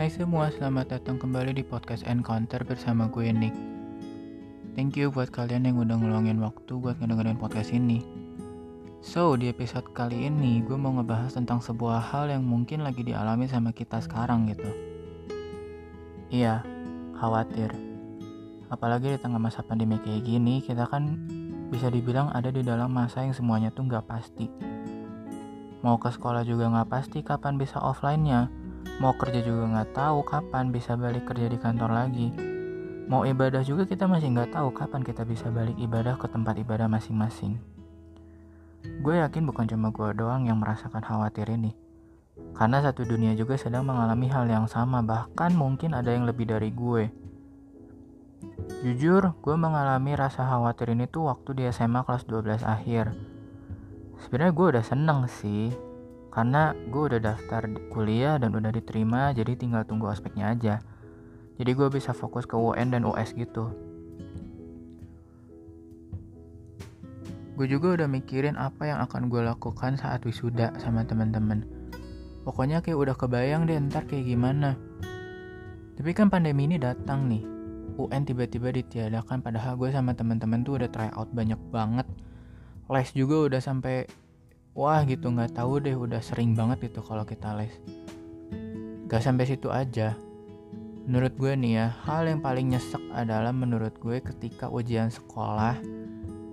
Hai semua, selamat datang kembali di podcast Encounter bersama gue Nick. Thank you buat kalian yang udah ngeluangin waktu buat ngedengerin podcast ini. So, di episode kali ini gue mau ngebahas tentang sebuah hal yang mungkin lagi dialami sama kita sekarang gitu. Iya, khawatir. Apalagi di tengah masa pandemi kayak gini, kita kan bisa dibilang ada di dalam masa yang semuanya tuh nggak pasti. Mau ke sekolah juga nggak pasti kapan bisa offline-nya Mau kerja juga nggak tahu kapan bisa balik kerja di kantor lagi. Mau ibadah juga kita masih nggak tahu kapan kita bisa balik ibadah ke tempat ibadah masing-masing. Gue yakin bukan cuma gue doang yang merasakan khawatir ini. Karena satu dunia juga sedang mengalami hal yang sama, bahkan mungkin ada yang lebih dari gue. Jujur, gue mengalami rasa khawatir ini tuh waktu di SMA kelas 12 akhir. Sebenarnya gue udah seneng sih, karena gue udah daftar kuliah dan udah diterima jadi tinggal tunggu aspeknya aja. Jadi gue bisa fokus ke UN dan US gitu. Gue juga udah mikirin apa yang akan gue lakukan saat wisuda sama teman-teman. Pokoknya kayak udah kebayang deh ntar kayak gimana. Tapi kan pandemi ini datang nih. UN tiba-tiba ditiadakan padahal gue sama teman-teman tuh udah try out banyak banget. Les juga udah sampai wah gitu nggak tahu deh udah sering banget itu kalau kita les. Gak sampai situ aja. Menurut gue nih ya hal yang paling nyesek adalah menurut gue ketika ujian sekolah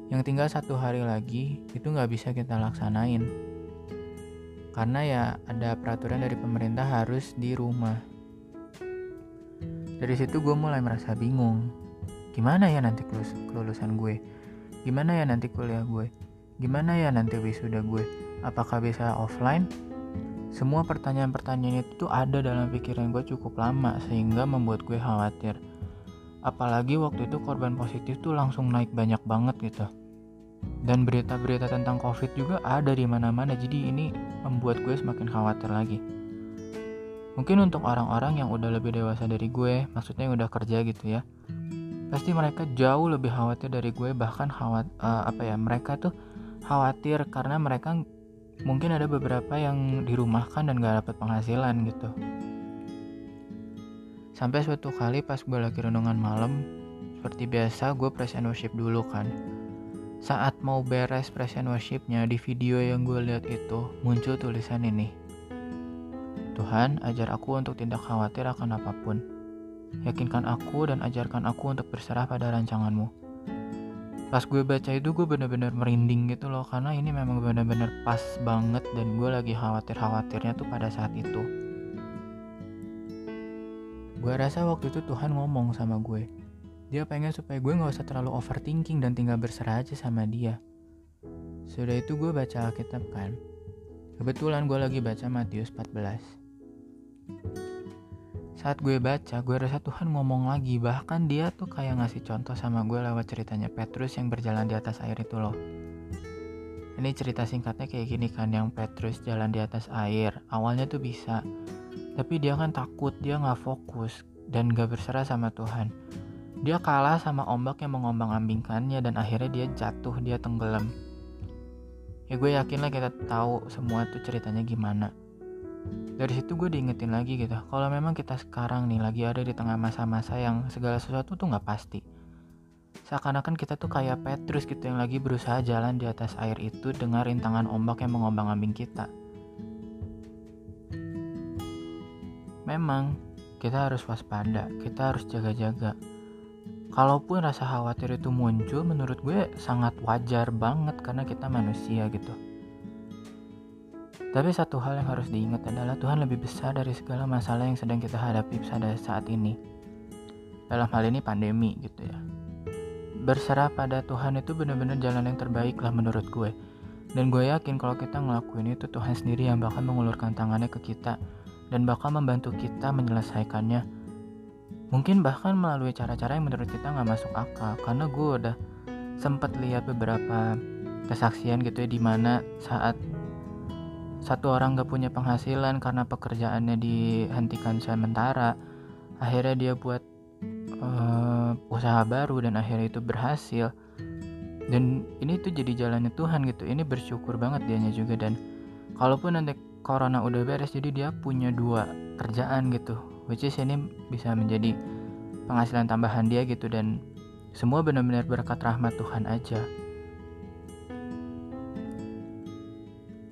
yang tinggal satu hari lagi itu nggak bisa kita laksanain. Karena ya ada peraturan dari pemerintah harus di rumah. Dari situ gue mulai merasa bingung. Gimana ya nanti kelulusan gue? Gimana ya nanti kuliah gue Gimana ya nanti wisuda gue? Apakah bisa offline? Semua pertanyaan-pertanyaan itu tuh ada dalam pikiran gue cukup lama sehingga membuat gue khawatir. Apalagi waktu itu korban positif tuh langsung naik banyak banget gitu. Dan berita-berita tentang covid juga ada di mana-mana jadi ini membuat gue semakin khawatir lagi. Mungkin untuk orang-orang yang udah lebih dewasa dari gue, maksudnya yang udah kerja gitu ya. Pasti mereka jauh lebih khawatir dari gue bahkan khawat uh, apa ya mereka tuh khawatir karena mereka mungkin ada beberapa yang dirumahkan dan gak dapat penghasilan gitu. Sampai suatu kali pas gue lagi renungan malam, seperti biasa gue press and worship dulu kan. Saat mau beres press and worshipnya di video yang gue lihat itu muncul tulisan ini. Tuhan, ajar aku untuk tidak khawatir akan apa pun. Yakinkan aku dan ajarkan aku untuk berserah pada rancanganmu. Pas gue baca itu gue bener-bener merinding gitu loh karena ini memang bener-bener pas banget dan gue lagi khawatir-khawatirnya tuh pada saat itu. Gue rasa waktu itu Tuhan ngomong sama gue. Dia pengen supaya gue gak usah terlalu overthinking dan tinggal berserah aja sama dia. Sudah itu gue baca Alkitab kan. Kebetulan gue lagi baca Matius 14 saat gue baca, gue rasa Tuhan ngomong lagi. Bahkan dia tuh kayak ngasih contoh sama gue lewat ceritanya Petrus yang berjalan di atas air itu loh. Ini cerita singkatnya kayak gini kan, yang Petrus jalan di atas air. Awalnya tuh bisa, tapi dia kan takut, dia gak fokus, dan gak berserah sama Tuhan. Dia kalah sama ombak yang mengombang ambingkannya dan akhirnya dia jatuh, dia tenggelam. Ya gue yakin lah kita tahu semua tuh ceritanya gimana dari situ gue diingetin lagi gitu kalau memang kita sekarang nih lagi ada di tengah masa-masa yang segala sesuatu tuh nggak pasti. Seakan-akan kita tuh kayak Petrus gitu yang lagi berusaha jalan di atas air itu dengan rintangan ombak yang mengombang-ambing kita. Memang kita harus waspada kita harus jaga-jaga. Kalaupun rasa khawatir itu muncul menurut gue sangat wajar banget karena kita manusia gitu tapi satu hal yang harus diingat adalah Tuhan lebih besar dari segala masalah yang sedang kita hadapi pada saat ini. Dalam hal ini pandemi gitu ya. Berserah pada Tuhan itu benar-benar jalan yang terbaik lah menurut gue. Dan gue yakin kalau kita ngelakuin itu Tuhan sendiri yang bakal mengulurkan tangannya ke kita dan bakal membantu kita menyelesaikannya. Mungkin bahkan melalui cara-cara yang menurut kita nggak masuk akal karena gue udah sempat lihat beberapa kesaksian gitu ya di mana saat satu orang gak punya penghasilan karena pekerjaannya dihentikan sementara. Akhirnya dia buat uh, usaha baru dan akhirnya itu berhasil. Dan ini tuh jadi jalannya Tuhan gitu. Ini bersyukur banget dianya juga. Dan kalaupun nanti corona udah beres jadi dia punya dua kerjaan gitu. Which is ini bisa menjadi penghasilan tambahan dia gitu. Dan semua benar-benar berkat rahmat Tuhan aja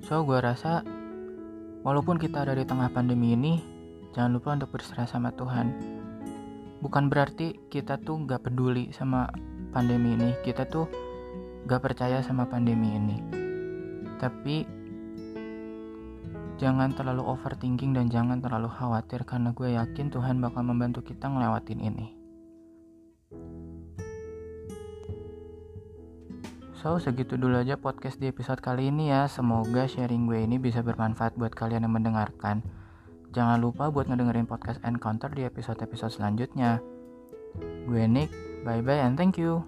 so gue rasa walaupun kita ada di tengah pandemi ini jangan lupa untuk berserah sama Tuhan bukan berarti kita tuh gak peduli sama pandemi ini kita tuh gak percaya sama pandemi ini tapi Jangan terlalu overthinking dan jangan terlalu khawatir karena gue yakin Tuhan bakal membantu kita ngelewatin ini. So, segitu dulu aja podcast di episode kali ini ya. Semoga sharing gue ini bisa bermanfaat buat kalian yang mendengarkan. Jangan lupa buat ngedengerin podcast Encounter di episode-episode selanjutnya. Gue Nick, bye-bye and thank you.